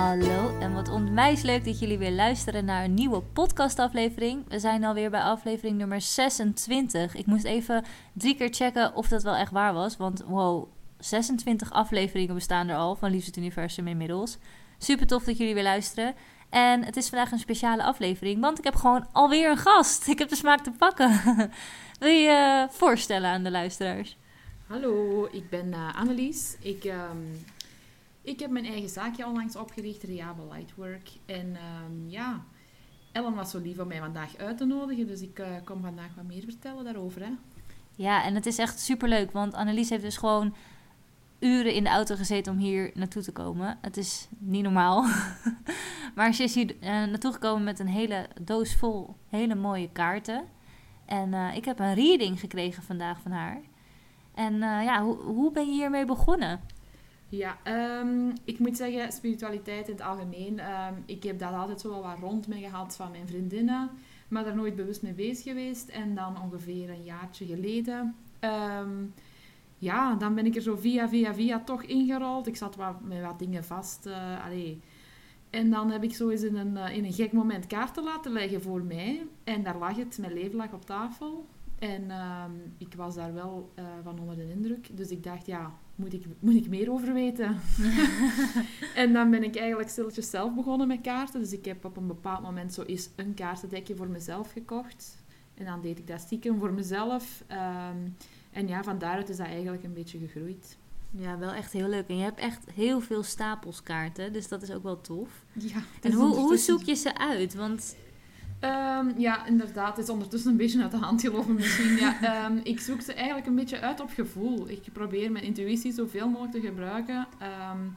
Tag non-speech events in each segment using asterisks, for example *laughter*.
Hallo en wat onwijs leuk dat jullie weer luisteren naar een nieuwe podcastaflevering. We zijn alweer bij aflevering nummer 26. Ik moest even drie keer checken of dat wel echt waar was, want wow, 26 afleveringen bestaan er al van Liefst het Universum inmiddels. Super tof dat jullie weer luisteren. En het is vandaag een speciale aflevering, want ik heb gewoon alweer een gast. Ik heb de smaak te pakken. *laughs* Wil je je voorstellen aan de luisteraars? Hallo, ik ben uh, Annelies. Ik, ehm, ik heb mijn eigen zaakje onlangs opgericht, Reliable Lightwork. En um, ja, Ellen was zo lief om mij vandaag uit te nodigen, dus ik uh, kom vandaag wat meer vertellen daarover. Hè. Ja, en het is echt super leuk, want Annelies heeft dus gewoon uren in de auto gezeten om hier naartoe te komen. Het is niet normaal. *laughs* maar ze is hier uh, naartoe gekomen met een hele doos vol hele mooie kaarten. En uh, ik heb een reading gekregen vandaag van haar. En ja, hoe ben je hiermee begonnen? Ja, um, ik moet zeggen, spiritualiteit in het algemeen. Um, ik heb dat altijd zo wel wat rond me gehad van mijn vriendinnen. Maar daar nooit bewust mee bezig geweest. En dan ongeveer een jaartje geleden... Um, ja, dan ben ik er zo via, via, via toch ingerold. Ik zat wat, met wat dingen vast. Uh, allee. En dan heb ik zo eens in een, uh, in een gek moment kaarten laten leggen voor mij. En daar lag het, mijn leven lag op tafel. En ik was daar wel uh, van onder de indruk. Dus ik dacht, ja, moet ik, moet ik meer over weten? *laughs* en dan ben ik eigenlijk stilletjes zelf begonnen met kaarten. Dus ik heb op een bepaald moment zo eens een kaartendekje voor mezelf gekocht. En dan deed ik dat stiekem voor mezelf. Um, en ja, van daaruit is dat eigenlijk een beetje gegroeid. Ja, wel echt heel leuk. En je hebt echt heel veel stapels kaarten, dus dat is ook wel tof. Ja, en hoe, hoe zoek je ze uit? Want... Um, ja, inderdaad. Het is ondertussen een beetje uit de hand gelopen misschien. Ja, um, *laughs* ik zoek ze eigenlijk een beetje uit op gevoel. Ik probeer mijn intuïtie zoveel mogelijk te gebruiken. Um,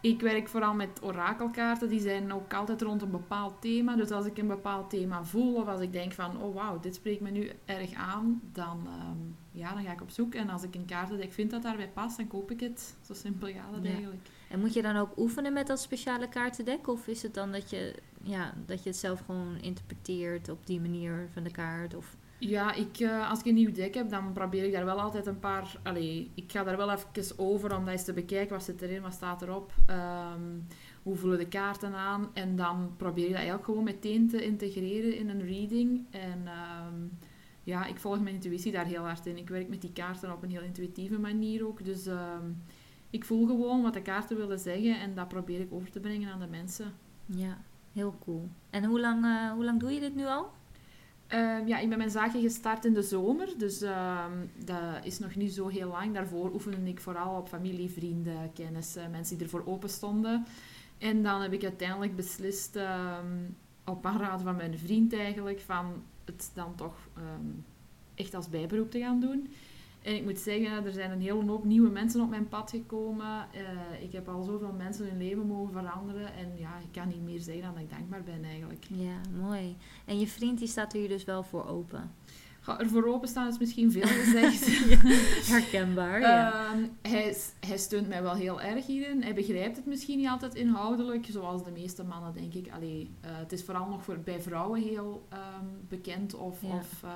ik werk vooral met orakelkaarten. Die zijn ook altijd rond een bepaald thema. Dus als ik een bepaald thema voel of als ik denk van... Oh wauw, dit spreekt me nu erg aan. Dan, ja, dan ga ik op zoek. En als ik een kaartendek vind dat daarbij past, dan koop ik het. Zo simpel gaat het ja. eigenlijk. En moet je dan ook oefenen met dat speciale kaartendek? Of is het dan dat je, ja, dat je het zelf gewoon interpreteert op die manier van de kaart? Of... Ja, ik, uh, als ik een nieuw dek heb, dan probeer ik daar wel altijd een paar... Allee, ik ga daar wel even over om dat eens te bekijken. Wat zit erin, wat staat erop? Um, hoe voelen de kaarten aan? En dan probeer ik dat eigenlijk gewoon meteen te integreren in een reading. En um, ja, ik volg mijn intuïtie daar heel hard in. Ik werk met die kaarten op een heel intuïtieve manier ook. Dus um, ik voel gewoon wat de kaarten willen zeggen. En dat probeer ik over te brengen aan de mensen. Ja, heel cool. En hoe lang, uh, hoe lang doe je dit nu al? Uh, ja, ik ben mijn zaakje gestart in de zomer, dus uh, dat is nog niet zo heel lang. Daarvoor oefende ik vooral op familie, vrienden, kennis, mensen die ervoor open stonden. En dan heb ik uiteindelijk beslist, um, op aanraden van mijn vriend eigenlijk, van het dan toch echt als bijberoep te gaan doen. En ik moet zeggen, er zijn een hele hoop nieuwe mensen op mijn pad gekomen. Uh, ik heb al zoveel mensen hun leven mogen veranderen. En ja, ik kan niet meer zeggen dan dat ik dankbaar ben eigenlijk. Ja, mooi. En je vriend die staat er hier dus wel voor open? Er voor openstaan is misschien veel *laughs* gezegd. Herkenbaar, ja. Uh, hij, hij steunt mij wel heel erg hierin. Hij begrijpt het misschien niet altijd inhoudelijk, zoals de meeste mannen, denk ik. Allee, uh, het is vooral nog voor, bij vrouwen heel um, bekend of... Ja. of uh,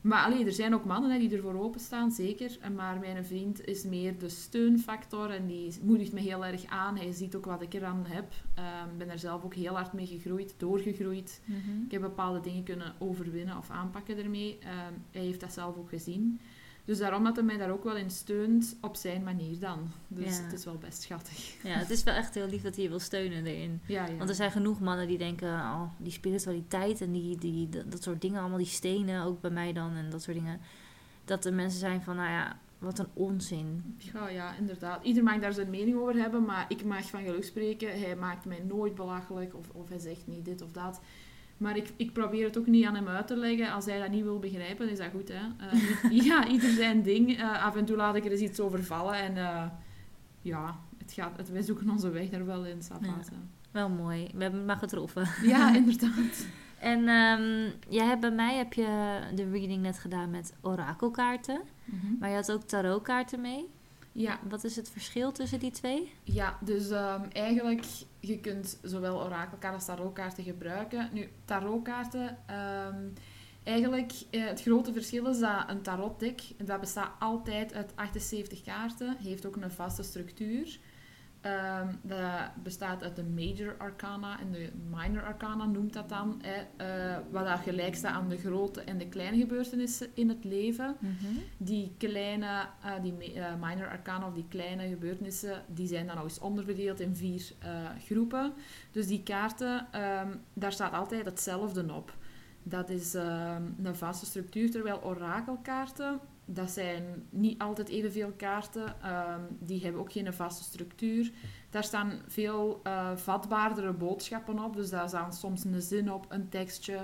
maar allee, er zijn ook mannen hè, die ervoor openstaan, zeker. Maar mijn vriend is meer de steunfactor en die moedigt me heel erg aan. Hij ziet ook wat ik eraan heb. Ik um, ben er zelf ook heel hard mee gegroeid, doorgegroeid. Mm-hmm. Ik heb bepaalde dingen kunnen overwinnen of aanpakken ermee. Um, hij heeft dat zelf ook gezien. Dus daarom dat hij mij daar ook wel in steunt, op zijn manier dan. Dus ja. het is wel best schattig. Ja, het is wel echt heel lief dat hij je wil steunen erin. Ja, ja. Want er zijn genoeg mannen die denken, oh, die spiritualiteit en die, die, dat, dat soort dingen, allemaal die stenen, ook bij mij dan en dat soort dingen. Dat er mensen zijn van, nou ja, wat een onzin. Ja, ja, inderdaad. Ieder mag daar zijn mening over hebben, maar ik mag van geluk spreken. Hij maakt mij nooit belachelijk of, of hij zegt niet dit of dat. Maar ik, ik probeer het ook niet aan hem uit te leggen. Als hij dat niet wil begrijpen, is dat goed. Hè? *laughs* Uh, ja, ieder zijn ding. Uh, af en toe laat ik er eens iets over vallen. En uh, ja, het gaat, het, wij zoeken onze weg er wel in. Ja, wel mooi. We hebben het maar getroffen. Ja, *laughs* inderdaad. en um, jij hebt, bij mij heb je de reading net gedaan met orakelkaarten. Mm-hmm. Maar je had ook tarotkaarten mee. Ja. Wat is het verschil tussen die twee? Ja, dus um, eigenlijk, je kunt zowel orakelkaarten als tarotkaarten gebruiken. Nu, tarotkaarten, um, eigenlijk, eh, het grote verschil is dat een tarotdek, dat bestaat altijd uit 78 kaarten, heeft ook een vaste structuur. Ehm, dat bestaat uit de Major Arcana en de Minor Arcana noemt dat dan. Hè, eh, wat dat gelijk staat aan de grote en de kleine gebeurtenissen in het leven. Mhm. Die kleine, eh, die eh, Minor Arcana of die kleine gebeurtenissen, die zijn dan nog eens onderverdeeld in vier groepen. Dus die kaarten, ehm, daar staat altijd hetzelfde op. Dat is ehm, een vaste structuur, terwijl orakelkaarten, dat zijn niet altijd evenveel kaarten. ehm, die hebben ook geen vaste structuur. Daar staan veel eh, vatbaardere boodschappen op. Dus daar staan soms een zin op, een tekstje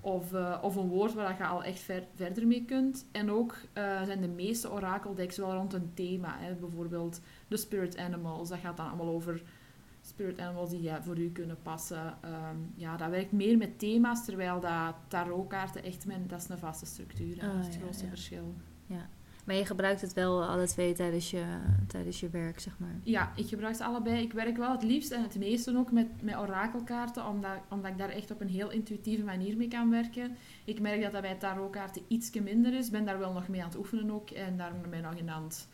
of, eh, of een woord waar je al echt ver- verder mee kunt. En ook eh, zijn de meeste orakeldecks wel rond een thema. Hè. Bijvoorbeeld de spirit animals. Dat gaat dan allemaal over spirit animals die ja, voor u kunnen passen. Ehm, ja, dat werkt meer met thema's, terwijl dat tarotkaarten echt met, dat is een vaste structuur. hè. Oh, dat is het ja, grootste ja. verschil. Maar je gebruikt het wel alle twee tijdens je, tijdens je werk, zeg maar. Ja, ik gebruik ze allebei. Ik werk wel het liefst en het meeste ook met, met orakelkaarten, omdat, omdat ik daar echt op een heel intuïtieve manier mee kan werken. Ik merk dat dat bij tarotkaarten ietsje minder is. Ik ben daar wel nog mee aan het oefenen ook en daar ben ik nog in aan het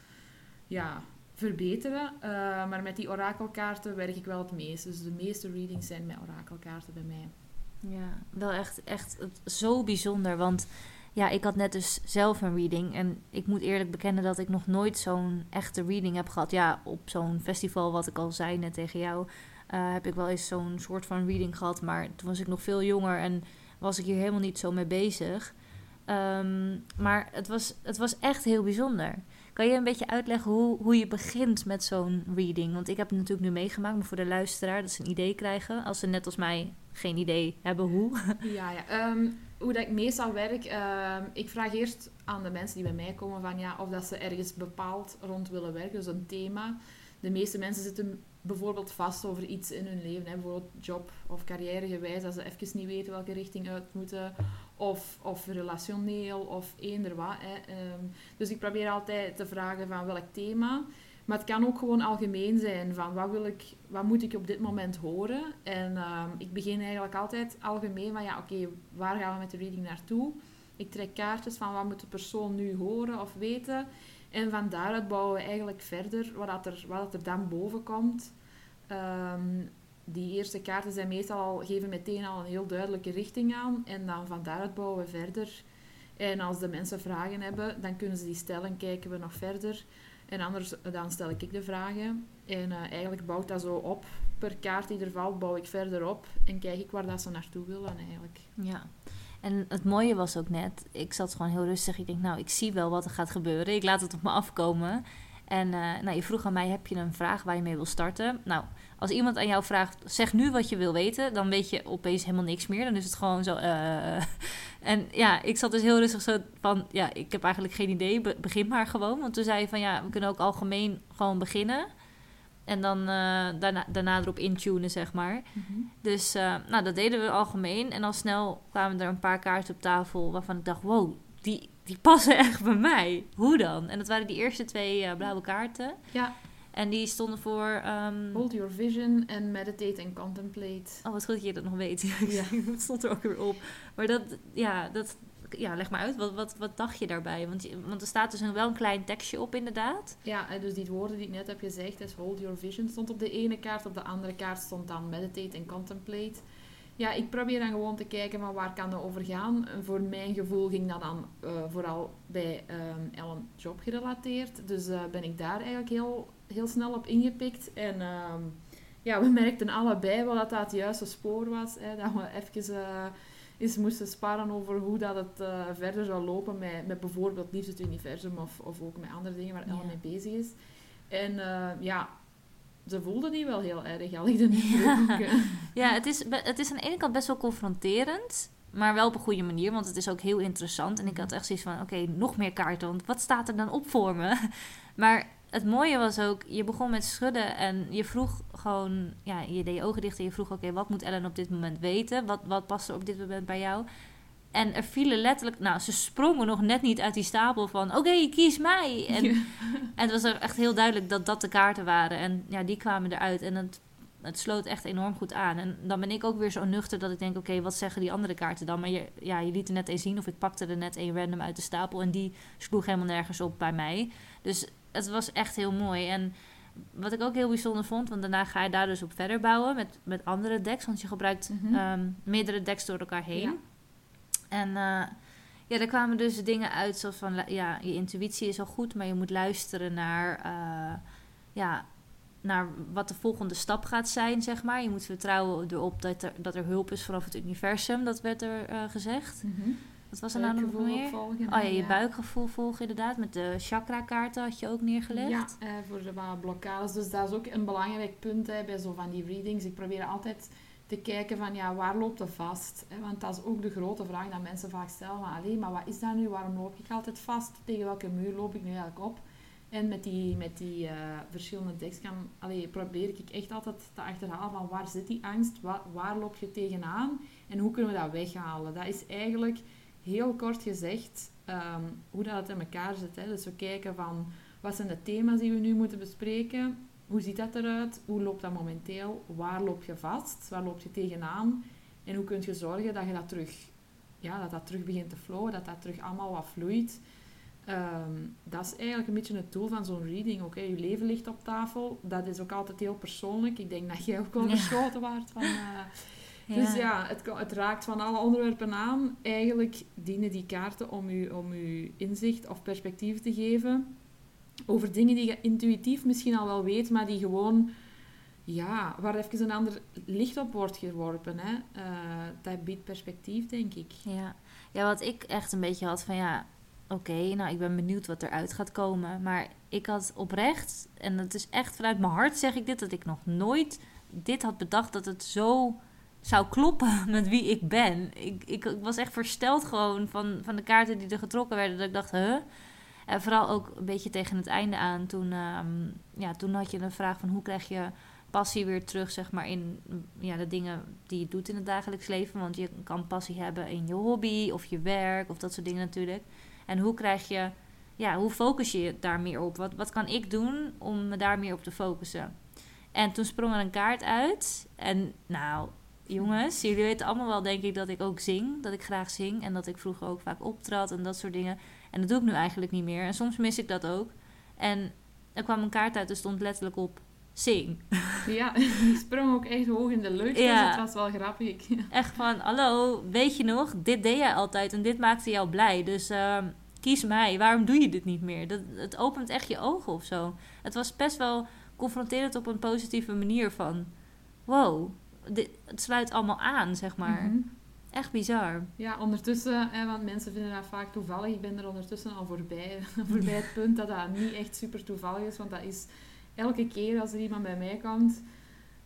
ja, verbeteren. Eh, maar met die orakelkaarten werk ik wel het meest. Dus de meeste readings zijn met orakelkaarten bij mij. Ja, wel echt, echt zo bijzonder. Want ja, ik had net dus zelf een reading. En ik moet eerlijk bekennen dat ik nog nooit zo'n echte reading heb gehad. Ja, op zo'n festival, wat ik al zei net tegen jou, eh, heb ik wel eens zo'n soort van reading gehad. Maar toen was ik nog veel jonger en was ik hier helemaal niet zo mee bezig. Ehm, maar het was, het was echt heel bijzonder. Kan je een beetje uitleggen hoe, hoe je begint met zo'n reading? Want ik heb het natuurlijk nu meegemaakt, maar voor de luisteraar dat ze een idee krijgen. Als ze net als mij geen idee hebben hoe. *laughs* Ja, ja. Ehm, hoe dat ik meestal werk, ehm, ik vraag eerst aan de mensen die bij mij komen van ja, of dat ze ergens bepaald rond willen werken, dus een thema. De meeste mensen zitten bijvoorbeeld vast over iets in hun leven, hè, bijvoorbeeld job of carrièregewijs, dat ze even niet weten welke richting uit moeten, of, of relationeel, of eender wat. Hè. Ehm, dus ik probeer altijd te vragen van welk thema. Maar het kan ook gewoon algemeen zijn van wat, wil ik, wat moet ik op dit moment horen. En ehm, ik begin eigenlijk altijd algemeen van ja, oké, waar gaan we met de reading naartoe? Ik trek kaartjes van wat moet de persoon nu horen of weten. En van daaruit bouwen we eigenlijk verder wat, er, wat er dan boven komt. Ehm, die eerste kaarten zijn meestal al, geven meteen al een heel duidelijke richting aan. En dan van daaruit bouwen we verder. En als de mensen vragen hebben, dan kunnen ze die stellen, kijken we nog verder. En anders dan stel ik de vragen. En eh, eigenlijk bouwt dat zo op. Per kaart die er valt, bouw ik verder op. En kijk ik waar dat ze naartoe willen eigenlijk. Ja. En het mooie was ook net, ik zat gewoon heel rustig. Ik denk, nou, ik zie wel wat er gaat gebeuren. Ik laat het op me afkomen. En eh, nou, je vroeg aan mij, heb je een vraag waar je mee wil starten? Nou, als iemand aan jou vraagt, zeg nu wat je wil weten, dan weet je opeens helemaal niks meer. Dan is het gewoon zo. eh. *laughs* En ja, ik zat dus heel rustig zo van, ja, ik heb eigenlijk geen idee, be- begin maar gewoon. Want toen zei je van, ja, we kunnen ook algemeen gewoon beginnen. En dan eh, daarna, daarna erop intunen, zeg maar. Dus eh, nou, dat deden we algemeen. En al snel kwamen er een paar kaarten op tafel waarvan ik dacht, wow, die, die passen *laughs* echt bij mij. Hoe dan? En dat waren die eerste twee eh, blauwe kaarten. Ja, En die stonden voor... ehm, hold your vision en meditate en contemplate. Oh, wat goed dat je dat nog weet. *laughs* Ja. dat stond er ook weer op. Maar dat, ja, dat, ja leg maar uit. Wat, wat, wat dacht je daarbij? Want, je- want er staat dus een, wel een klein tekstje op, inderdaad. Ja, dus die woorden die ik net heb gezegd, is hold your vision, stond op de ene kaart. Op de andere kaart stond dan meditate en contemplate. Ja, ik probeer dan gewoon te kijken van waar kan dat over gaan. En voor mijn gevoel ging dat dan eh, vooral bij ehm Ellen Job gerelateerd. Dus eh, ben ik daar eigenlijk heel, heel snel op ingepikt. En ehm, ja, we merkten allebei wel dat dat het juiste spoor was. Hè, dat we even eh, eens moesten sparren over hoe dat het verder zou lopen met, met bijvoorbeeld Liefde het Universum of, of ook met andere dingen waar Ellen Ja. mee bezig is. En ja, ze voelde die wel heel erg, al ik de *laughs* Ja, het is, het is aan de ene kant best wel confronterend. Maar wel op een goede manier, want het is ook heel interessant. En ik had echt zoiets van, oké, nog meer kaarten. Want wat staat er dan op voor me? *laughs* Maar het mooie was ook, je begon met schudden. En je vroeg gewoon, ja, je deed je ogen dicht. En je vroeg, oké, wat moet Ellen op dit moment weten? Wat, wat past er op dit moment bij jou? En er vielen letterlijk, nou, ze sprongen nog net niet uit die stapel van, oké, kies mij. En, *laughs* en het was er echt heel duidelijk dat dat de kaarten waren. En ja, die kwamen eruit. En het, het sloot echt enorm goed aan. En dan ben ik ook weer zo nuchter dat ik denk... oké, wat zeggen die andere kaarten dan? Maar je, ja, je liet er net één zien of ik pakte er net één random uit de stapel... en die sloeg helemaal nergens op bij mij. Dus het was echt heel mooi. En wat ik ook heel bijzonder vond, want daarna ga je daar dus op verder bouwen met, met andere decks. Want je gebruikt Mhm. ehm, meerdere decks door elkaar heen. Ja. En eh, ja, daar kwamen dus dingen uit zoals van, ja, je intuïtie is al goed, maar je moet luisteren naar, eh, ja, naar wat de volgende stap gaat zijn, zeg maar. Je moet vertrouwen erop dat er, dat er hulp is vanaf het universum, dat werd er eh, gezegd. Mhm. Wat was er nou nog Buikgevoel meer? opvolgen, Oh ja, je ja. buikgevoel volgen inderdaad. Met de chakra-kaarten had je ook neergelegd. Ja, eh, voor de blokkades. Dus dat is ook een belangrijk punt hè, bij zo van die readings. Ik probeer altijd te kijken van, ja, waar loopt het vast? Want dat is ook de grote vraag dat mensen vaak stellen. Allee, maar wat is dat nu? Waarom loop ik altijd vast? Tegen welke muur loop ik nu eigenlijk op? En met die, met die eh, verschillende decks kan, allee, probeer ik echt altijd te achterhalen van waar zit die angst? Waar, waar loop je tegenaan? En hoe kunnen we dat weghalen? Dat is eigenlijk heel kort gezegd ehm, hoe dat in elkaar zit. Hè? Dus we kijken van wat zijn de thema's die we nu moeten bespreken? Hoe ziet dat eruit? Hoe loopt dat momenteel? Waar loop je vast? Waar loop je tegenaan? En hoe kun je zorgen dat je dat terug, ja, dat dat terug begint te flowen, dat dat terug allemaal wat vloeit? Ehm, dat is eigenlijk een beetje het doel van zo'n reading. Hè. Je leven ligt op tafel. Dat is ook altijd heel persoonlijk. Ik denk dat jij ook wel Ja. verschoten waard van... *laughs* eh, dus ja, het, het raakt van alle onderwerpen aan. Eigenlijk dienen die kaarten om u, om u inzicht of perspectief te geven over dingen die je intuïtief misschien al wel weet, maar die gewoon, ja, waar even een ander licht op wordt geworpen. Hè. Eh, dat biedt perspectief, denk ik. Ja. ja, wat ik echt een beetje had van ja, oké, nou ik ben benieuwd wat eruit gaat komen. Maar ik had oprecht, en het is echt vanuit mijn hart zeg ik dit, dat ik nog nooit dit had bedacht dat het zo zou kloppen *laughs* met wie ik ben. Ik, ik, was echt versteld gewoon van, van de kaarten die er getrokken werden. Dat ik dacht, huh? En vooral ook een beetje tegen het einde aan. Toen, ehm, ja, toen had je een vraag van hoe krijg je passie weer terug, zeg maar, in ja, de dingen die je doet in het dagelijks leven. Want je kan passie hebben in je hobby of je werk of dat soort dingen natuurlijk. En hoe krijg je, ja, hoe focus je je daar meer op? Wat, wat kan ik doen om me daar meer op te focussen? En toen sprong er een kaart uit. En nou, jongens, jullie weten allemaal wel, denk ik, dat ik ook zing. Dat ik graag zing en dat ik vroeger ook vaak optrad en dat soort dingen. En dat doe ik nu eigenlijk niet meer. En soms mis ik dat ook. En er kwam een kaart uit, er stond letterlijk op zing. *laughs* Ja, die sprong ook echt hoog in de lucht, Ja. dus het was wel grappig. *laughs* Echt van, hallo, weet je nog, dit deed jij altijd en dit maakte jou blij. Dus ehm, kies mij, waarom doe je dit niet meer? Dat, het opent echt je ogen of zo. Het was best wel confronterend op een positieve manier van... Wow, dit, het sluit allemaal aan, zeg maar. Mhm. Echt bizar. Ja, ondertussen, hè, want mensen vinden dat vaak toevallig. Ik ben er ondertussen al voorbij, *laughs* voorbij het punt dat dat niet echt super toevallig is. Want dat is elke keer als er iemand bij mij komt,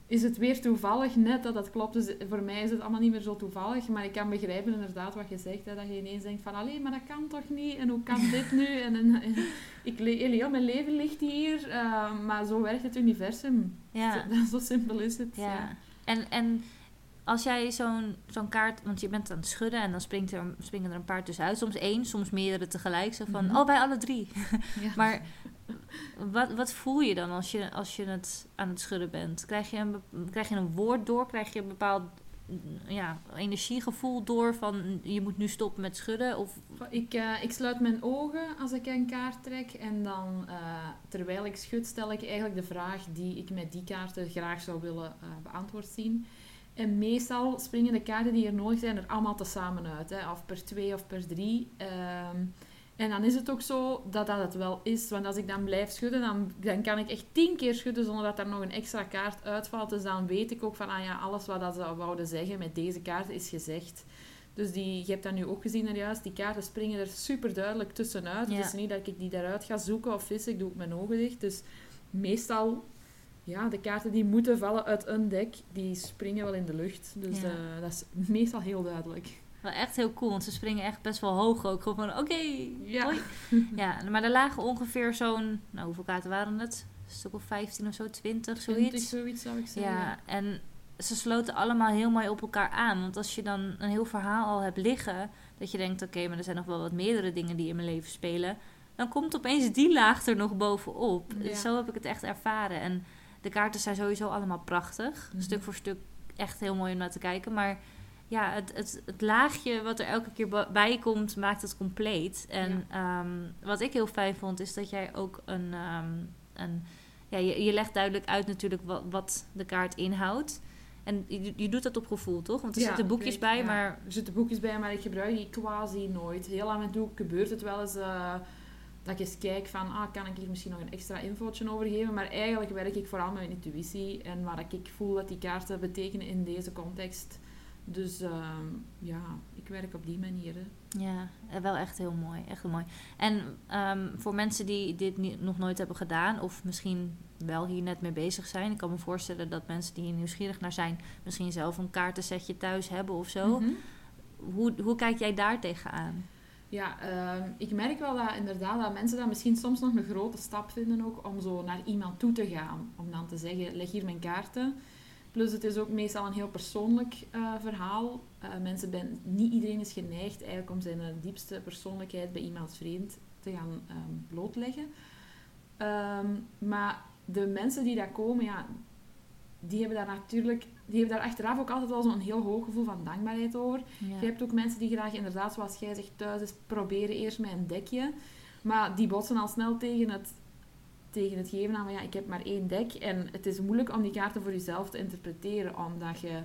is het weer toevallig net dat dat klopt. Dus voor mij is het allemaal niet meer zo toevallig. Maar ik kan begrijpen inderdaad wat je zegt. Hè, dat je ineens denkt van, allee, maar dat kan toch niet? En hoe kan *laughs* dit nu? En, en, en ik, heel mijn leven ligt hier. eh, maar zo werkt het universum. Ja, Zo, *laughs* zo simpel is het. ja. En, en als jij zo'n zo'n kaart... Want je bent aan het schudden en dan springt er, springen er een paar tussenuit. Soms één, soms meerdere tegelijk. Zo van, Mhm. oh, bij alle drie. Ja. *laughs* Maar wat, wat voel je dan als je, als je het aan het schudden bent? Krijg je, een, krijg je een woord door? Krijg je een bepaald mm, ja, energiegevoel door van je moet nu stoppen met schudden? Of, Ik, eh, ik sluit mijn ogen als ik een kaart trek. En dan, eh, terwijl ik schud, stel ik eigenlijk de vraag die ik met die kaarten graag zou willen eh, beantwoord zien. En meestal springen de kaarten die er nodig zijn er allemaal tezamen uit. Hè, of per twee of per drie. Ehm, en dan is het ook zo dat dat het wel is. Want als ik dan blijf schudden, dan, dan kan ik echt tien keer schudden zonder dat er nog een extra kaart uitvalt. Dus dan weet ik ook van, ah ja, alles wat dat ze wouden zeggen met deze kaarten is gezegd. Dus die, je hebt dat nu ook gezien er juist, die kaarten springen er super duidelijk tussenuit. Ja. Het is niet dat ik die daaruit ga zoeken of vissen, ik doe ook mijn ogen dicht. Dus meestal, ja, de kaarten die moeten vallen uit een dek, die springen wel in de lucht. Dus Ja. eh, dat is meestal heel duidelijk. wel echt heel cool, want ze springen echt best wel hoog ook. Gewoon van, oké, Ja. hoi. *laughs* Ja, maar er lagen ongeveer zo'n, nou hoeveel kaarten waren het? Een stuk of 15 of zo, 20, 20, zoiets. zoiets zou ik zeggen. Ja, en ze sloten allemaal heel mooi op elkaar aan. Want als je dan een heel verhaal al hebt liggen, dat je denkt, oké, maar er zijn nog wel wat meerdere dingen die in mijn leven spelen. Dan komt opeens die laag er nog bovenop. Ja. Zo heb ik het echt ervaren. En de kaarten zijn sowieso allemaal prachtig. Mhm. Stuk voor stuk echt heel mooi om naar te kijken. Maar ja, het, het, het laagje wat er elke keer bij komt, maakt het compleet. En ehm, wat ik heel fijn vond, is dat jij ook een, ehm, een ja, je, je legt duidelijk uit natuurlijk wat, wat de kaart inhoudt. En je, je doet dat op gevoel, toch? Want er Ja, zitten boekjes bij, ja. maar Er zitten boekjes bij, maar ik gebruik die quasi nooit. Heel af en toe gebeurt het wel eens eh, dat ik eens kijk van, ah, kan ik hier misschien nog een extra infootje over geven? Maar eigenlijk werk ik vooral met mijn intuïtie en wat ik voel dat die kaarten betekenen in deze context. Dus ehm, ja, ik werk op die manier. hè. Ja, eh, wel echt heel mooi. Echt heel mooi. En ehm, voor mensen die dit nog nooit hebben gedaan, of misschien wel hier net mee bezig zijn. Ik kan me voorstellen dat mensen die hier nieuwsgierig naar zijn, misschien zelf een kaartensetje thuis hebben of zo. Mhm. Hoe, hoe kijk jij daar tegenaan? Ja, ehm, ik merk wel dat inderdaad dat mensen dat misschien soms nog een grote stap vinden ook om zo naar iemand toe te gaan. Om dan te zeggen, leg hier mijn kaarten. Plus het is ook meestal een heel persoonlijk eh, verhaal. Eh, mensen niet iedereen is geneigd eigenlijk om zijn diepste persoonlijkheid bij iemand vreemd te gaan ehm, blootleggen. Ehm, maar de mensen die daar komen, ja, die hebben daar natuurlijk, die hebben daar achteraf ook altijd wel zo'n heel hoog gevoel van dankbaarheid over. Ja. Je hebt ook mensen die graag, inderdaad, zoals jij zegt, thuis is proberen eerst met een dekje. Maar die botsen al snel tegen het, tegen het geven aan van ja, ik heb maar één dek. En het is moeilijk om die kaarten voor jezelf te interpreteren, omdat je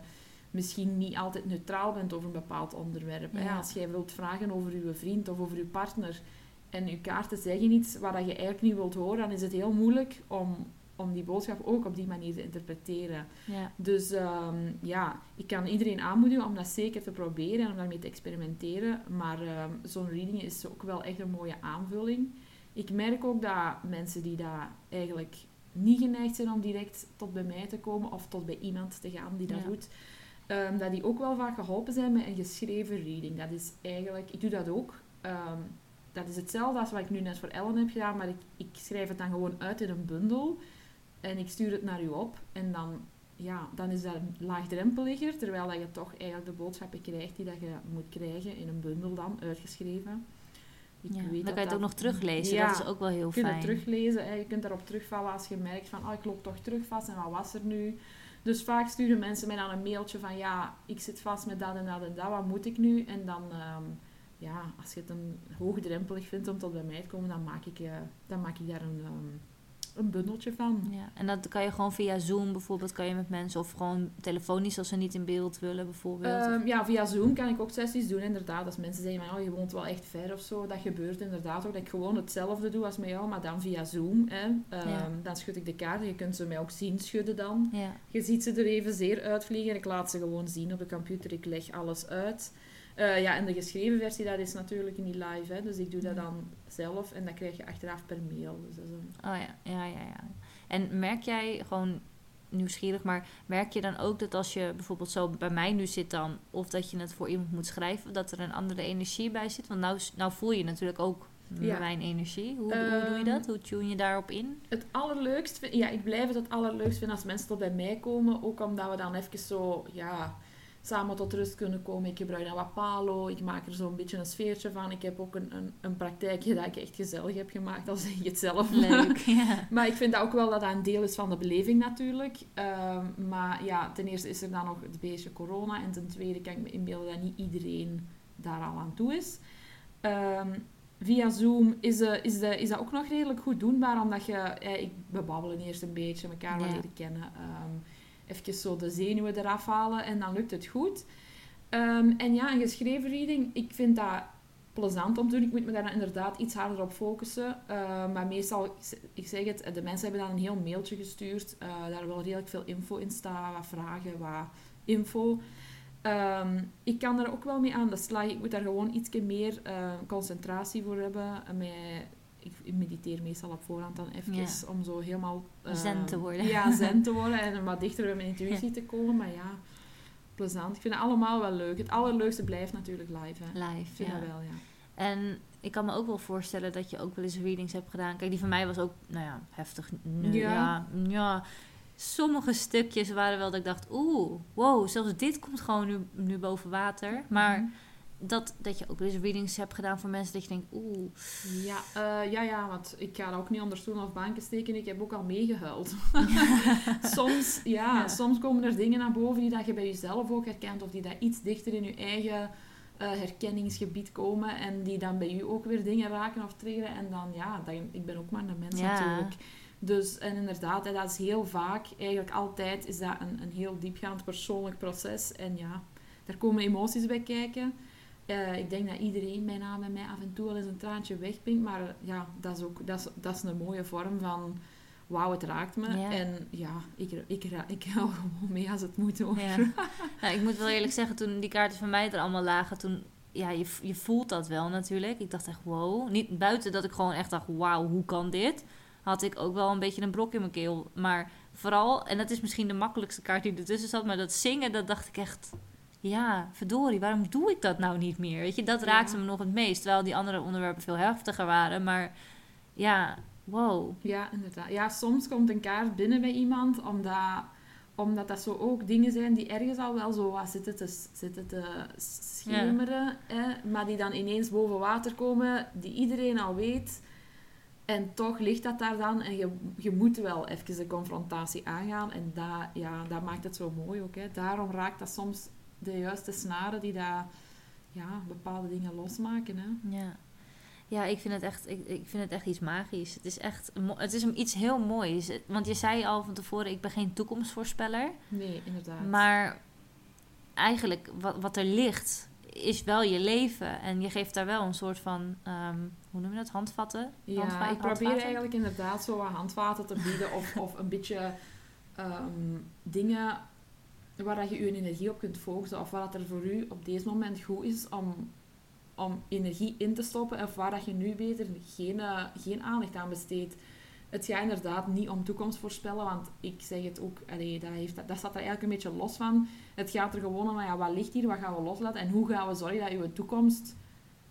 misschien niet altijd neutraal bent over een bepaald onderwerp. hè. Ja. Als jij wilt vragen over je vriend of over je partner en je kaarten zeggen iets wat je eigenlijk niet wilt horen, dan is het heel moeilijk om, om die boodschap ook op die manier te interpreteren. Ja. Dus ehm, ja, ik kan iedereen aanmoedigen om dat zeker te proberen en om daarmee te experimenteren. Maar ehm, zo'n reading is ook wel echt een mooie aanvulling. Ik merk ook dat mensen die daar eigenlijk niet geneigd zijn om direct tot bij mij te komen of tot bij iemand te gaan die dat Ja. doet, ehm, dat die ook wel vaak geholpen zijn met een geschreven reading. Dat is eigenlijk, ik doe dat ook. Dat is hetzelfde als wat ik nu net voor Ellen heb gedaan, maar ik, ik schrijf het dan gewoon uit in een bundel. En ik stuur het naar u op. En dan, ja, dan is dat laagdrempeliger, terwijl dat je toch eigenlijk de boodschappen krijgt die dat je moet krijgen in een bundel dan, uitgeschreven. Ik Ja, weet Dan dat kan je het ook nog teruglezen. Ja, Dat is ook wel heel je kunt fijn. het teruglezen en je kunt daarop terugvallen als je merkt van, oh, ik loop toch terug vast en wat was er nu? Dus vaak sturen mensen mij dan een mailtje van, ja, ik zit vast met dat en dat en dat, wat moet ik nu? En dan, ehm, ja, als je het een hoogdrempelig vindt om tot bij mij te komen, dan maak ik, eh, dan maak ik daar een, ehm, een bundeltje van. Ja, en dat kan je gewoon via Zoom bijvoorbeeld, kan je met mensen, of gewoon telefonisch als ze niet in beeld willen bijvoorbeeld. Ehm, ja, via Zoom kan ik ook sessies doen, inderdaad. Als mensen zeggen, van, oh, je woont wel echt ver of zo, dat gebeurt inderdaad ook. Dat ik gewoon hetzelfde doe als met jou, maar dan via Zoom. Hè. Ehm, Ja. Dan schud ik de kaarten, je kunt ze mij ook zien schudden dan. ja. Je ziet ze er evenzeer uitvliegen. Ik laat ze gewoon zien op de computer. Ik leg alles uit. Eh, ja, en de geschreven versie, dat is natuurlijk niet live. Hè, dus ik doe dat Ja. dan zelf en dat krijg je achteraf per mail. Dus dat is een... Oh ja, ja, ja, ja. En merk jij gewoon nieuwsgierig, maar merk je dan ook dat als je bijvoorbeeld zo bij mij nu zit dan, of dat je het voor iemand moet schrijven, dat er een andere energie bij zit? Want nou, nou voel je natuurlijk ook Ja. mijn energie. Hoe, hoe doe je Ehm, dat? Hoe tune je daarop in? Het allerleukst, vind- ja, ik blijf het het allerleukst vinden als mensen tot bij mij komen. Ook omdat we dan even zo, ja, samen tot rust kunnen komen. Ik gebruik dan wat palo, ik maak er zo'n beetje een sfeertje van. Ik heb ook een, een, een praktijkje dat ik echt gezellig heb gemaakt, al zeg ik het zelf. Leuk, ja. *laughs* Maar ik vind dat ook wel dat dat een deel is van de beleving natuurlijk. Ehm, maar ja, ten eerste is er dan nog het beestje corona. En ten tweede kan ik me inbeelden dat niet iedereen daar al aan toe is. Ehm, via Zoom is, eh, is, de, is dat ook nog redelijk goed doenbaar. Omdat je... eh, ik, we babbelen eerst een beetje, elkaar wel Ja. leren kennen. Ehm even zo de zenuwen eraf halen en dan lukt het goed. Ehm, en ja, een geschreven reading, ik vind dat plezant om te doen. Ik moet me daar inderdaad iets harder op focussen. Eh, maar meestal, ik zeg het, de mensen hebben dan een heel mailtje gestuurd. eh, daar wel redelijk veel info in staat, wat vragen, wat info. Ehm, ik kan er ook wel mee aan de slag. Ik moet daar gewoon iets meer eh, concentratie voor hebben. En mij, ik mediteer meestal op voorhand dan even Ja. om zo helemaal... Zen te worden. Ja, zen te *laughs* worden en wat dichter bij mijn intuïtie te komen. Maar ja, plezant. Ik vind het allemaal wel leuk. Het allerleukste blijft natuurlijk live. Hè. Live, vind ja. wel, ja. En ik kan me ook wel voorstellen dat je ook wel eens readings hebt gedaan. Kijk, die van mij was ook, nou ja, heftig. Nu, Ja. ja. ja, Sommige stukjes waren wel dat ik dacht, oeh, wow, zelfs dit komt gewoon nu, nu boven water. Maar Mhm. Dat, dat je ook eens readings hebt gedaan voor mensen dat je denkt, oeh, Ja, eh, ja, ja, want ik ga dat ook niet onder stoel of banken steken. Ik heb ook al meegehuild. *laughs* soms, ja, Ja. soms komen er dingen naar boven die dat je bij jezelf ook herkent. Of die dat iets dichter in je eigen eh, herkenningsgebied komen. En die dan bij u ook weer dingen raken of triggeren. En dan, ja, dan, ik ben ook maar een mens Ja. natuurlijk. Dus, en inderdaad, hè, dat is heel vaak, eigenlijk altijd, is dat een, een heel diepgaand persoonlijk proces. En ja, daar komen emoties bij kijken. Eh, ik denk dat iedereen bijna bij mij af en toe wel eens een traantje wegpinkt. Maar eh, ja, dat is ook dat is, dat is een mooie vorm van... Wauw, het raakt me. Ja. En ja, ik, ik, ik hou *laughs* gewoon mee als het moet hoor. Ja. Nou, ik moet wel eerlijk zeggen, toen die kaarten van mij er allemaal lagen, toen, ja, je, je voelt dat wel natuurlijk. Ik dacht echt, wow. Niet buiten dat ik gewoon echt dacht, wauw, hoe kan dit? Had ik ook wel een beetje een brok in mijn keel. Maar vooral, en dat is misschien de makkelijkste kaart die ertussen zat, maar dat zingen, dat dacht ik echt, ja, verdorie, waarom doe ik dat nou niet meer? Weet je, dat Ja. raakte me nog het meest. Terwijl die andere onderwerpen veel heftiger waren. Maar ja, wow. Ja, inderdaad. Ja, soms komt een kaart binnen bij iemand omdat, omdat dat zo ook dingen zijn die ergens al wel zo wat zitten te, zitten te schemeren, hè, maar die dan ineens boven water komen, die iedereen al weet. En toch ligt dat daar dan en je, je moet wel even de confrontatie aangaan. En dat, ja, dat maakt het zo mooi ook. Hè. Daarom raakt dat soms de juiste snaren die dat, ja, bepaalde dingen losmaken. Hè. Ja. Ja, ik vind het echt, ik, ik vind het echt iets magisch. Het is echt, het is iets heel moois. Want je zei al van tevoren, ik ben geen toekomstvoorspeller. Nee, inderdaad. Maar eigenlijk, wat, wat er ligt, is wel je leven. En je geeft daar wel een soort van, ehm, hoe noem je dat, handvatten? Ja, ik probeer handvaten? eigenlijk inderdaad zo wat handvaten te bieden of, of een beetje ehm, dingen waar je je energie op kunt focussen of wat er voor u op deze moment goed is om, om energie in te stoppen of waar dat je nu beter geen, eh, geen aandacht aan besteedt. Het gaat inderdaad niet om toekomst voorspellen, want ik zeg het ook, allee, dat, heeft, dat staat er eigenlijk een beetje los van. Het gaat er gewoon om, ja, wat ligt hier, wat gaan we loslaten en hoe gaan we zorgen dat je toekomst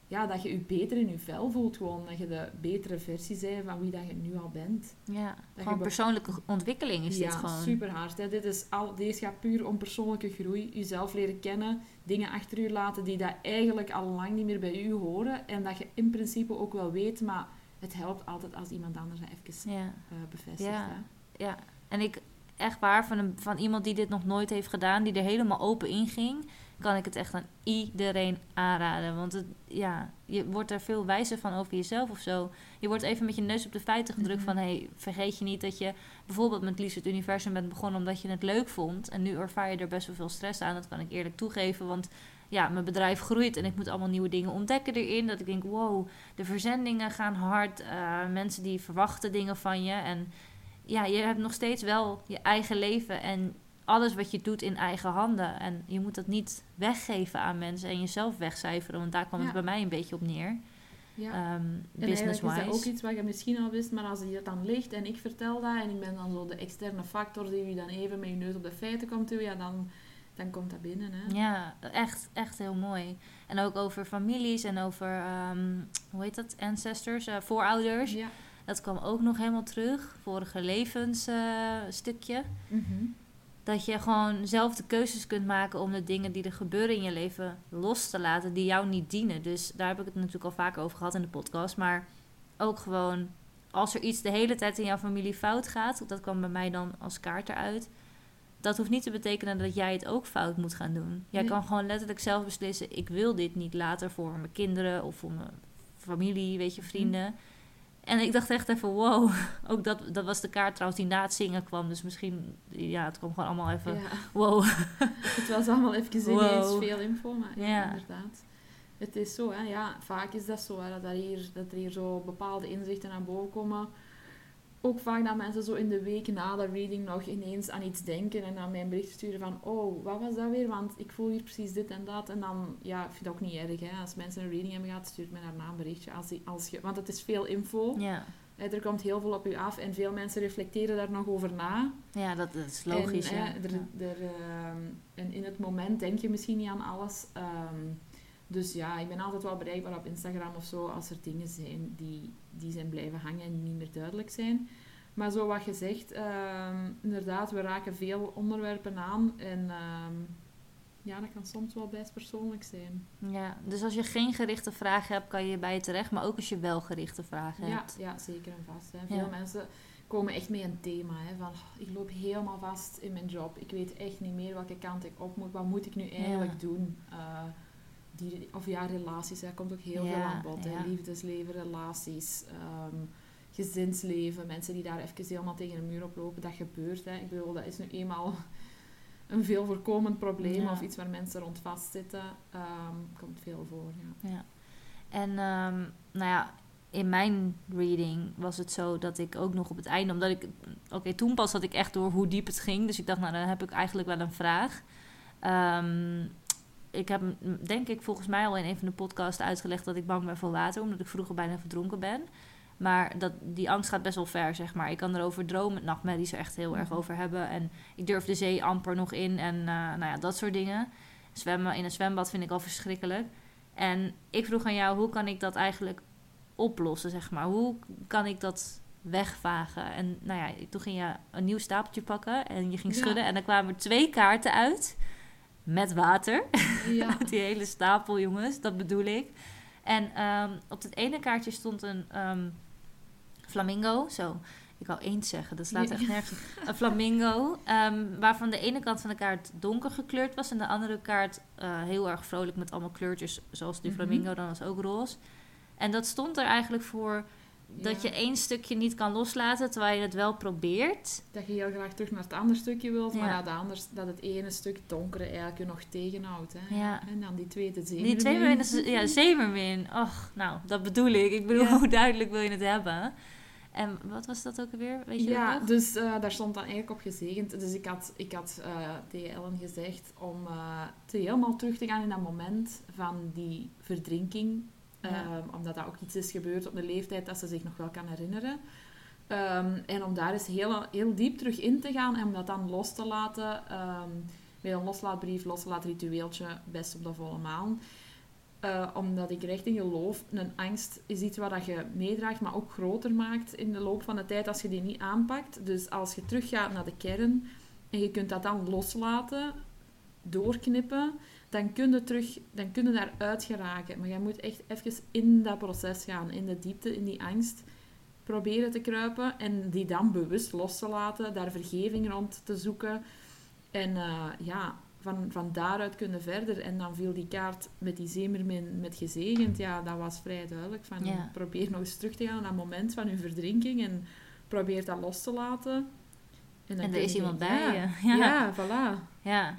ja, dat je je beter in je vel voelt. Gewoon dat je de betere versie bent van wie dat je nu al bent. Ja, je gewoon persoonlijke ontwikkeling is ja, dit gewoon. super hard. Hè. Dit is al, deze gaat puur om persoonlijke groei. Jezelf leren kennen. Dingen achter je laten die dat eigenlijk al lang niet meer bij u horen. En dat je in principe ook wel weet, maar het helpt altijd als iemand anders dat even Ja, eh, bevestigt. Ja. Hè. ja. En ik, echt waar, van, een, van iemand die dit nog nooit heeft gedaan, die er helemaal open in ging, kan ik het echt aan iedereen aanraden. Want het, ja, je wordt er veel wijzer van over jezelf of zo. Je wordt even met je neus op de feiten gedrukt Mhm. van... hey, vergeet je niet dat je bijvoorbeeld met Lies het Universum bent begonnen... omdat je het leuk vond. En nu ervaar je er best wel veel stress aan. Dat kan ik eerlijk toegeven, want... Ja, mijn bedrijf groeit en ik moet allemaal nieuwe dingen ontdekken erin. Dat ik denk, wow, de verzendingen gaan hard. eh, mensen die verwachten dingen van je. En ja, je hebt nog steeds wel je eigen leven en alles wat je doet in eigen handen. En je moet dat niet weggeven aan mensen en jezelf wegcijferen, want daar kwam het bij mij een beetje op neer. Ja. Ehm En eigenlijk is dat ook iets wat je misschien al wist, maar als je dat dan ligt en ik vertel dat en ik ben dan zo de externe factor die je dan even met je neus op de feiten komt doen, ja, dan, dan komt dat binnen. Hè. Ja, echt, echt heel mooi. En ook over families en over, ehm, hoe heet dat, ancestors, eh, voorouders. Ja. Dat kwam ook nog helemaal terug, vorige levensstukje. Mhm. Dat je gewoon zelf de keuzes kunt maken om de dingen die er gebeuren in je leven los te laten, die jou niet dienen. Dus daar heb ik het natuurlijk al vaker over gehad in de podcast. Maar ook gewoon, als er iets de hele tijd in jouw familie fout gaat, dat kwam bij mij dan als kaart eruit. Dat hoeft niet te betekenen dat jij het ook fout moet gaan doen. Jij Nee. kan gewoon letterlijk zelf beslissen: ik wil dit niet later voor mijn kinderen of voor mijn familie, weet je, vrienden. En ik dacht echt even, wow. *laughs* Ook dat, dat was de kaart trouwens die na het zingen kwam. Dus misschien, ja, het kwam gewoon allemaal even, Ja. wow. *laughs* Het was allemaal even Wow. ineens veel info, maar ja, Ja. inderdaad. Het is zo, hè. Ja, vaak is dat zo, hè, dat, er hier, dat er hier zo bepaalde inzichten naar boven komen. Ook vaak dat mensen zo in de week na de reading nog ineens aan iets denken en aan mij een bericht sturen van oh, wat was dat weer? Want ik voel hier precies dit en dat. En dan, ja, ik vind dat ook niet erg, hè. Als mensen een reading hebben gehad, stuurt mij daarna een berichtje. Als, die, als je, want het is veel info. Ja, Hè, Er komt heel veel op u af en veel mensen reflecteren daar nog over na. ja dat, is logisch. En, ja. er, ehm, en in het moment denk je misschien niet aan alles. ehm, dus ja, ik ben altijd wel bereikbaar op Instagram of zo als er dingen zijn die, die zijn blijven hangen en meer duidelijk zijn. Maar zo wat je zegt, ehm, inderdaad, we raken veel onderwerpen aan. En ehm, ja, dat kan soms wel best persoonlijk zijn. Ja, dus als je geen gerichte vragen hebt, kan je bij je terecht. Maar ook als je wel gerichte vragen Ja, hebt. ja, zeker en vast. Hè. Veel Ja. mensen komen echt met een thema. Hè, van, "Oh, ik loop helemaal vast in mijn job. Ik weet echt niet meer welke kant ik op moet. Wat moet ik nu eigenlijk Ja. doen? Eh, die, of ja, relaties. Daar komt ook heel Ja, veel aan bod. ja. Liefdesleven, relaties. ehm, gezinsleven, mensen die daar even helemaal tegen een muur oplopen, dat gebeurt. Hè. Ik bedoel, dat is nu eenmaal *laughs* een veel voorkomend probleem Ja. of iets waar mensen rond vastzitten. Ehm komt veel voor, ja. Ja. En ehm, nou ja, in mijn reading was het zo dat ik ook nog op het einde, omdat ik, oké, toen pas had ik echt door hoe diep het ging. Dus ik dacht, nou, dan heb ik eigenlijk wel een vraag. Ik heb, denk ik, volgens mij al in een van de podcasts uitgelegd dat ik bang ben voor water, omdat ik vroeger bijna verdronken ben. Maar dat, die angst gaat best wel ver, zeg maar. Ik kan erover dromen, nachtmerries er echt heel erg Mhm. over hebben. En ik durf de zee amper nog in en eh, nou ja, dat soort dingen. Zwemmen in een zwembad vind ik al verschrikkelijk. En ik vroeg aan jou, hoe kan ik dat eigenlijk oplossen, zeg maar? Hoe kan ik dat wegvagen? En nou ja, toen ging je een nieuw stapeltje pakken en je ging Ja. schudden. En er kwamen er twee kaarten uit met water. Ja, *laughs* Die hele stapel, jongens, dat bedoel ik. En ehm, op het ene kaartje stond een ehm, flamingo. Zo, ik wou eend zeggen, dat slaat echt nergens. Een flamingo, ehm, waarvan de ene kant van de kaart donker gekleurd was... en de andere kaart eh, heel erg vrolijk met allemaal kleurtjes... zoals die Mhm. flamingo, dan was ook roze. En dat stond er eigenlijk voor dat Ja. je één stukje niet kan loslaten... terwijl je het wel probeert. dat je heel graag terug naar het andere stukje wilt, maar Ja. dat, de anders, dat het ene stuk donkere eigenlijk je nog tegenhoudt. Hè? Ja. En dan die tweede zin. Die twee erbij. is ja, *laughs* zeemermin. Och, nou, dat bedoel ik. Ik bedoel, hoe duidelijk wil je het hebben? En wat was dat ook alweer? Weet je Ja, nog? dus eh, daar stond dan eigenlijk op gezegend. Dus ik had, ik had eh, tegen Ellen gezegd om eh, te helemaal terug te gaan in dat moment van die verdrinking. Ehm, omdat dat ook iets is gebeurd op een leeftijd dat ze zich nog wel kan herinneren. Ehm, en om daar eens heel, heel diep terug in te gaan en om dat dan los te laten. ehm, met een loslaatbrief, loslaatritueeltje, best op de volle maan. Eh, omdat ik recht in geloof, een angst is iets wat je meedraagt, maar ook groter maakt in de loop van de tijd als je die niet aanpakt. Dus als je teruggaat naar de kern en je kunt dat dan loslaten, doorknippen, dan kun je, terug, dan kun je daaruit geraken. Maar je moet echt even in dat proces gaan, in de diepte, in die angst proberen te kruipen en die dan bewust los te laten, daar vergeving rond te zoeken. En eh, ja, van, van daaruit kunnen verder. En dan viel die kaart met die zeemermin met gezegend. Ja, dat was vrij duidelijk. Van, Ja. Probeer nog eens terug te gaan naar dat moment van je verdrinking en probeer dat los te laten. dan En er is iemand bij ja, je. *laughs* Ja, Ja. voilà. ja.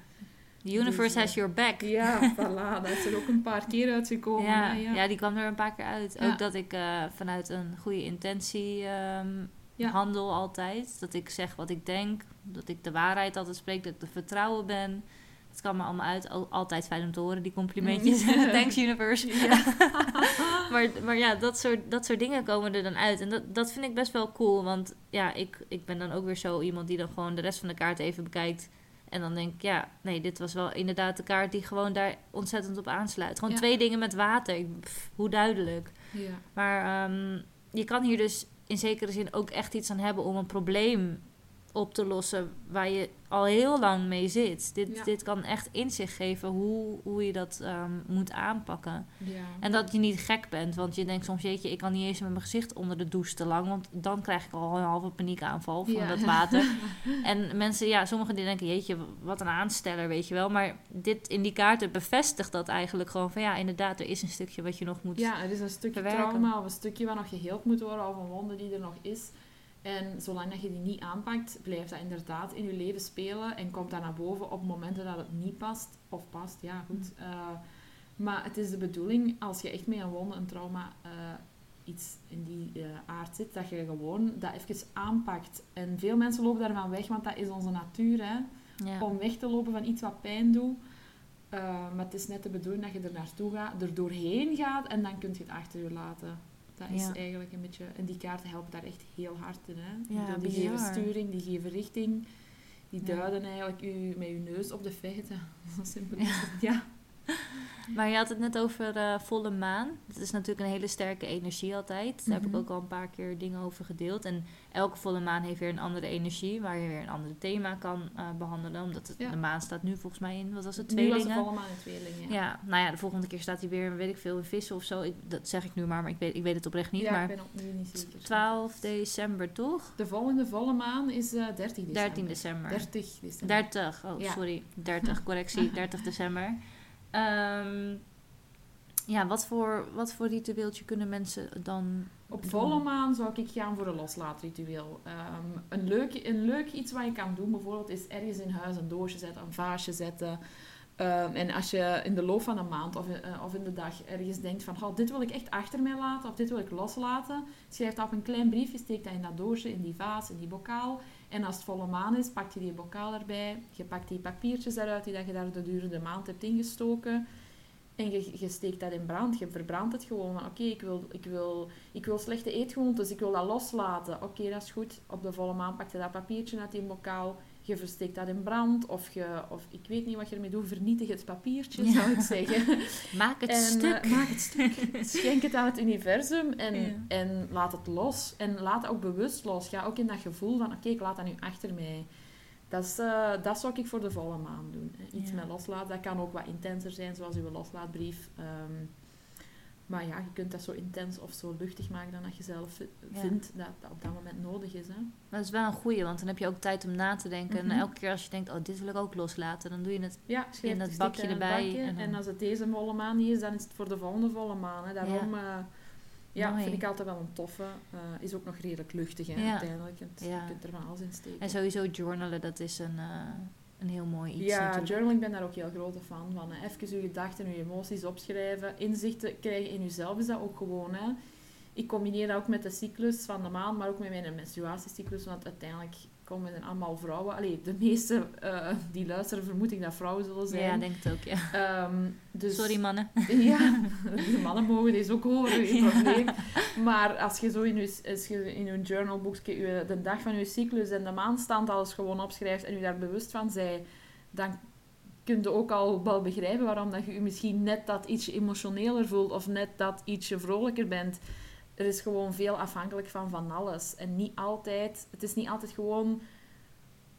The universe Dus, has your back. Ja, voilà. *laughs* Dat is er ook een paar keer uitgekomen. ja, ja. ja. die kwam er een paar keer uit. Ja. Ook dat ik eh, vanuit een goede intentie ehm, Ja. handel altijd. Dat ik zeg wat ik denk. Dat ik de waarheid altijd spreek. Dat ik te vertrouwen ben. Het kan me allemaal uit. Al- altijd fijn om te horen, die complimentjes. Mm. *laughs* Thanks universe. *laughs* Maar, maar ja, dat soort, dat soort dingen komen er dan uit. En dat, dat vind ik best wel cool. Want ja, ik, ik ben dan ook weer zo iemand die dan gewoon de rest van de kaart even bekijkt. En dan denk ik, ja, nee, dit was wel inderdaad de kaart die gewoon daar ontzettend op aansluit. Gewoon Ja. twee dingen met water. Ik- pff, hoe duidelijk. ja. Maar ehm, je kan hier dus in zekere zin ook echt iets aan hebben om een probleem op te lossen waar je al heel lang mee zit. Dit, Ja. dit kan echt inzicht geven hoe, hoe je dat ehm, moet aanpakken. Ja. En dat je niet gek bent, want je denkt soms, jeetje, ik kan niet eens met mijn gezicht onder de douche te lang, want dan krijg ik al een halve paniekaanval van Ja. dat water. *laughs* en mensen, ja, sommigen die denken, jeetje, wat een aansteller, weet je wel. Maar dit in die kaarten bevestigt dat eigenlijk gewoon van, ja, inderdaad, er is een stukje wat je nog moet... Ja, er is een stukje verwerken. trauma of een stukje wat nog geheeld moet worden of een wonde die er nog is. En zolang dat je die niet aanpakt, blijft dat inderdaad in je leven spelen en komt dat naar boven op momenten dat het niet past. Of past, ja goed. Mm. Eh, maar het is de bedoeling, als je echt met een wonde, een trauma, eh, iets in die eh, aard zit, dat je gewoon dat even aanpakt. En veel mensen lopen daarvan weg, want dat is onze natuur, hè Ja. om weg te lopen van iets wat pijn doet. Maar het is net de bedoeling dat je er naartoe gaat, er doorheen gaat en dan kun je het achter je laten. Dat is Ja. eigenlijk een beetje... En die kaarten helpen daar echt heel hard in. Hè? Ja, die bizar. geven sturing, die geven richting. Die Ja. duiden eigenlijk u met je neus op de feiten. *laughs* Zo simpel is het. Ja. *laughs* Maar je had het net over eh, volle maan. Dat is natuurlijk een hele sterke energie altijd. Daar heb ik Mhm. ook al een paar keer dingen over gedeeld. En elke volle maan heeft weer een andere energie, waar je weer een ander thema kan eh, behandelen. Omdat het, Ja. de maan staat nu volgens mij in, wat was het, Nu was tweelingen? allemaal in tweelingen. Ja. nou ja, de volgende keer staat hij weer, weet ik veel, in vissen of zo. Ik, dat zeg ik nu maar, maar ik weet, ik weet het oprecht niet. Ja, maar ik ben opnieuw niet zeker. 12 december toch? De volgende volle maan is eh 13 december. 13 december. 30 december. 30, oh sorry, 30, correctie, *laughs* 30 december. Ehm, ja, wat voor, wat voor ritueeltje kunnen mensen dan Op doen? volle maan zou ik gaan voor een loslaatritueel. Ehm, een, leuk, een leuk iets wat je kan doen bijvoorbeeld is ergens in huis een doosje zetten, een vaasje zetten. Ehm, en als je in de loop van een maand of, eh, of in de dag ergens denkt van oh, dit wil ik echt achter mij laten of dit wil ik loslaten, schrijf dat op een klein briefje, steek dat in dat doosje, in die vaas, in die bokaal. En als het volle maan is, pak je die bokaal erbij. Je pakt die papiertjes eruit die je daar de durende maand hebt ingestoken. En je, je steekt dat in brand. Je verbrandt het gewoon. Oké, ik, wil, ik, wil, ik wil slechte eetgewoontes. Ik wil dat loslaten. Oké, dat is goed. Op de volle maan pak je dat papiertje uit die bokaal. Je versteekt dat in brand. Of, je, of ik weet niet wat je ermee doet. Vernietig het papiertje, Ja. zou ik zeggen. *laughs* maak het En, stuk. eh, *laughs* maak het stuk. Schenk het aan het universum en, Ja. en laat het los. En laat het ook bewust los. Ga ook in dat gevoel van, oké, ik laat dat nu achter mij. Dat, is, eh, dat zou ik voor de volle maan doen. hè. Iets Ja. met loslaten. Dat kan ook wat intenser zijn, zoals uw loslaatbrief. Ehm, maar ja, je kunt dat zo intens of zo luchtig maken dan dat je zelf vi- Ja. vindt dat dat op dat moment nodig is. Hè. Dat is wel een goeie, want dan heb je ook tijd om na te denken. Mhm. En elke keer als je denkt, oh, dit wil ik ook loslaten, dan doe je het. Ja, In dat bakje erbij bakje. en En als het deze volle maan niet is, dan is het voor de volgende volle maan. Hè. Daarom... Ja. ja, Mooi. vind ik altijd wel een toffe. Eh, is ook nog redelijk luchtig, hè, Ja. uiteindelijk. Ja. Je kunt er van alles in steken. En sowieso journalen, dat is een, eh, een heel mooi iets ja, natuurlijk. journaling ben daar ook heel grote fan van. Hè. Even je gedachten en je emoties opschrijven. Inzichten krijgen in jezelf is dat ook gewoon. Hè. Ik combineer dat ook met de cyclus van de maand, maar ook met mijn menstruatiecyclus. Want uiteindelijk komen er allemaal vrouwen. Allee, de meeste eh, die luisteren vermoed ik dat vrouwen zullen zijn. Ja, denk het ook, ja. Ehm, dus, Sorry mannen. *laughs* Ja, de mannen mogen deze ook horen, geen *laughs* probleem. Maar als je zo in je, als je in je journalboekje je- de dag van je cyclus en de maandstand alles gewoon opschrijft en je daar bewust van zij, dan kun je ook al wel begrijpen waarom dat je je misschien net dat ietsje emotioneler voelt of net dat ietsje vrolijker bent. Er is gewoon veel afhankelijk van van alles. En niet altijd, het is niet altijd gewoon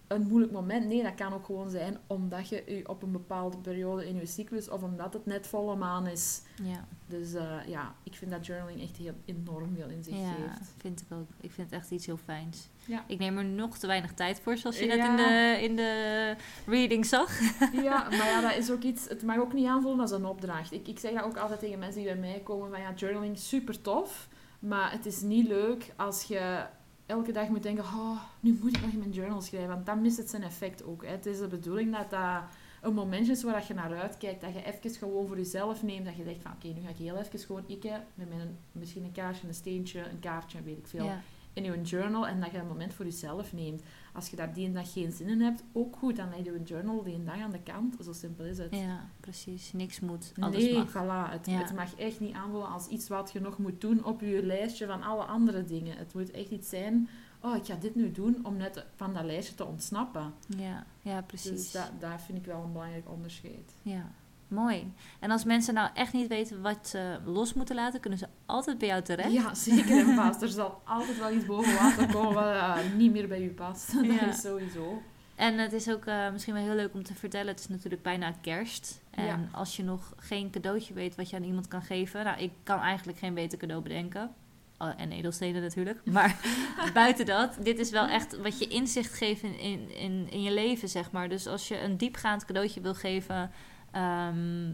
een moeilijk moment. Nee, dat kan ook gewoon zijn omdat je je op een bepaalde periode in je cyclus of omdat het net volle maan is. Ja, Dus eh, ja, ik vind dat journaling echt heel enorm veel in zich ja geeft. vind ik ook. Ik vind het echt iets heel fijns. Ja. Ik neem er nog te weinig tijd voor, zoals je net in de, in de reading zag. *laughs* Ja, maar ja, dat is ook iets... Het mag ook niet aanvoelen als een opdracht. Ik, ik zeg dat ook altijd tegen mensen die bij mij komen, van ja, journaling, super tof. Maar het is niet leuk als je elke dag moet denken, oh, nu moet ik nog in mijn journal schrijven. Want dan mist het zijn effect ook. Hè. Het is de bedoeling dat dat een momentje is waar dat je naar uitkijkt. Dat je even gewoon voor jezelf neemt. Dat je denkt van, oké, nu ga ik heel even gewoon ikke met mijn, misschien een kaarsje, een steentje, een kaartje, weet ik veel. In je journal en dat je een moment voor jezelf neemt. Als je daar die en dag geen zin in hebt, ook goed, dan leg je je journal die een dag aan de kant. Zo simpel is het. ja, precies. Niks moet, alles nee, mag. voilà. Het, Ja. het mag echt niet aanvoelen als iets wat je nog moet doen op je lijstje van alle andere dingen. Het moet echt iets zijn, oh, ik ga dit nu doen om net van dat lijstje te ontsnappen. Ja, ja precies. Dus dat, dat vind ik wel een belangrijk onderscheid. Ja, mooi. En als mensen nou echt niet weten wat ze los moeten laten, kunnen ze altijd bij jou terecht. Ja, zeker en vast. Er zal altijd wel iets boven water komen wat eh, niet meer bij je past. *laughs* Ja. Dat is sowieso. En het is ook eh, misschien wel heel leuk om te vertellen. Het is natuurlijk bijna kerst. En Ja. als je nog geen cadeautje weet wat je aan iemand kan geven. Nou, ik kan eigenlijk geen beter cadeau bedenken. Oh, en edelstenen natuurlijk. *laughs* Maar *laughs* buiten dat, dit is wel echt wat je inzicht geeft in, in, in, in je leven, zeg maar. Dus als je een diepgaand cadeautje wil geven, ehm,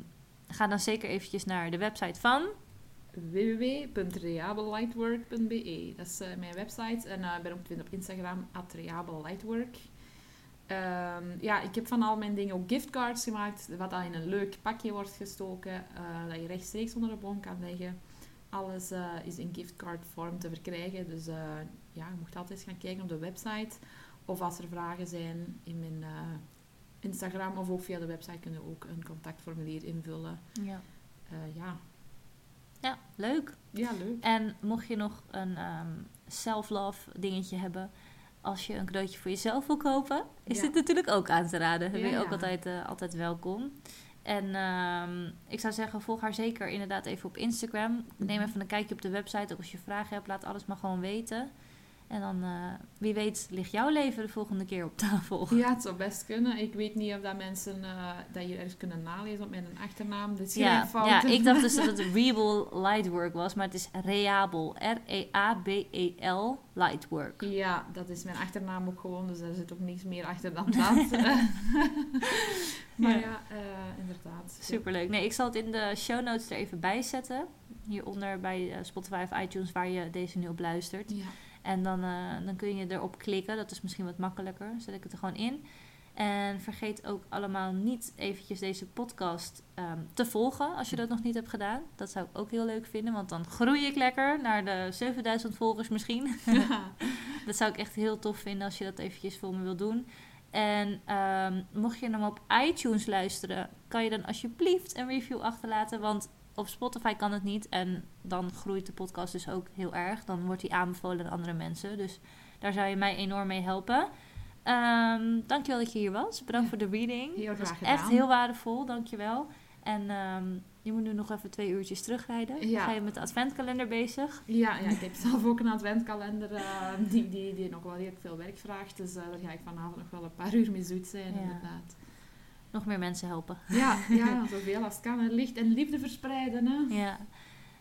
ga dan zeker eventjes naar de website van. www.reabellightwork.be. Dat is eh, mijn website. En ik ben ook op Instagram, @reabellightwork. Ehm, ja, ik heb van al mijn dingen ook giftcards gemaakt, wat dan in een leuk pakje wordt gestoken, eh, dat je rechtstreeks onder de boom kan leggen. Alles is in giftcard vorm te verkrijgen, dus ja, je mocht altijd gaan kijken op de website. Of als er vragen zijn in mijn Instagram of ook via de website kunnen we ook een contactformulier invullen. Ja, Eh, ja. ja leuk. ja, leuk. En mocht je nog een ehm, self-love dingetje hebben, als je een cadeautje voor jezelf wil kopen, is Ja. dit natuurlijk ook aan te raden. Dan ben je ook altijd, eh, altijd welkom. En ehm, ik zou zeggen, volg haar zeker inderdaad even op Instagram. Neem Mhm. even een kijkje op de website. Ook als je vragen hebt, laat alles maar gewoon weten. En dan, eh, wie weet, ligt jouw leven de volgende keer op tafel. *laughs* Ja, het zou best kunnen. Ik weet niet of dat mensen eh, dat je ergens kunnen nalezen op mijn achternaam. Ja, ja, ik dacht dus dat het *laughs* Rebel Lightwork was, maar het is Reabel. R-E-A-B-E-L Lightwork. Ja, dat is mijn achternaam ook gewoon, dus er zit ook niks meer achter dan *laughs* dat. maar Ja. ja, eh, inderdaad. Superleuk. Nee, ik zal het in de show notes er even bij zetten. Hieronder bij Spotify of iTunes waar je deze nu op luistert. Ja. En dan, eh, dan kun je erop klikken. Dat is misschien wat makkelijker. Zet ik het er gewoon in. En vergeet ook allemaal niet eventjes deze podcast ehm, te volgen. Als je dat nog niet hebt gedaan. Dat zou ik ook heel leuk vinden. Want dan groei ik lekker naar de 7000 volgers misschien. *laughs* *laughs* dat zou ik echt heel tof vinden als je dat eventjes voor me wil doen. En ehm, mocht je hem op iTunes luisteren, kan je dan alsjeblieft een review achterlaten. Want op Spotify kan het niet. En dan groeit de podcast dus ook heel erg. Dan wordt hij aanbevolen aan andere mensen. Dus daar zou je mij enorm mee helpen. Ehm dankjewel dat je hier was. Bedankt voor de reading. Heel graag echt gedaan. heel waardevol. Dankjewel. En ehm, je moet nu nog even twee uurtjes terugrijden. Dan ga je met de adventkalender bezig. Ja, ja, ik heb zelf ook een adventkalender eh, die, die, die nog wel heel veel werk vraagt. Dus eh, daar ga ik vanavond nog wel een paar uur mee zoet zijn, Ja. inderdaad. Nog meer mensen helpen. Ja, ja, *laughs* zoveel als kan. En licht en liefde verspreiden. Hè? Ja.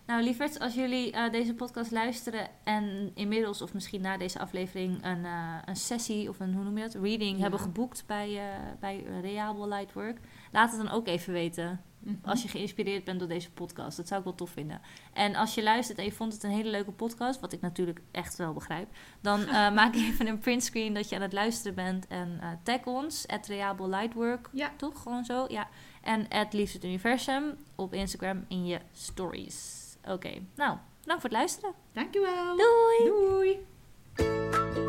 Nou, lieverds, als jullie eh, deze podcast luisteren en inmiddels of misschien na deze aflevering een, eh, een sessie of een, hoe noem je dat, reading Ja. hebben geboekt bij, eh bij Reabel Lightwork, laat het dan ook even weten. Mhm. Als je geïnspireerd bent door deze podcast. Dat zou ik wel tof vinden. En als je luistert en je vond het een hele leuke podcast, wat ik natuurlijk echt wel begrijp, dan *laughs* eh, maak even een printscreen dat je aan het luisteren bent en eh, tag ons, at Reabel Lightwork. Ja. Toch? Gewoon zo? Ja. En at Liefst het Universum op Instagram in je stories. Oké, nou, bedankt voor het luisteren. Dankjewel. Doei! Doei.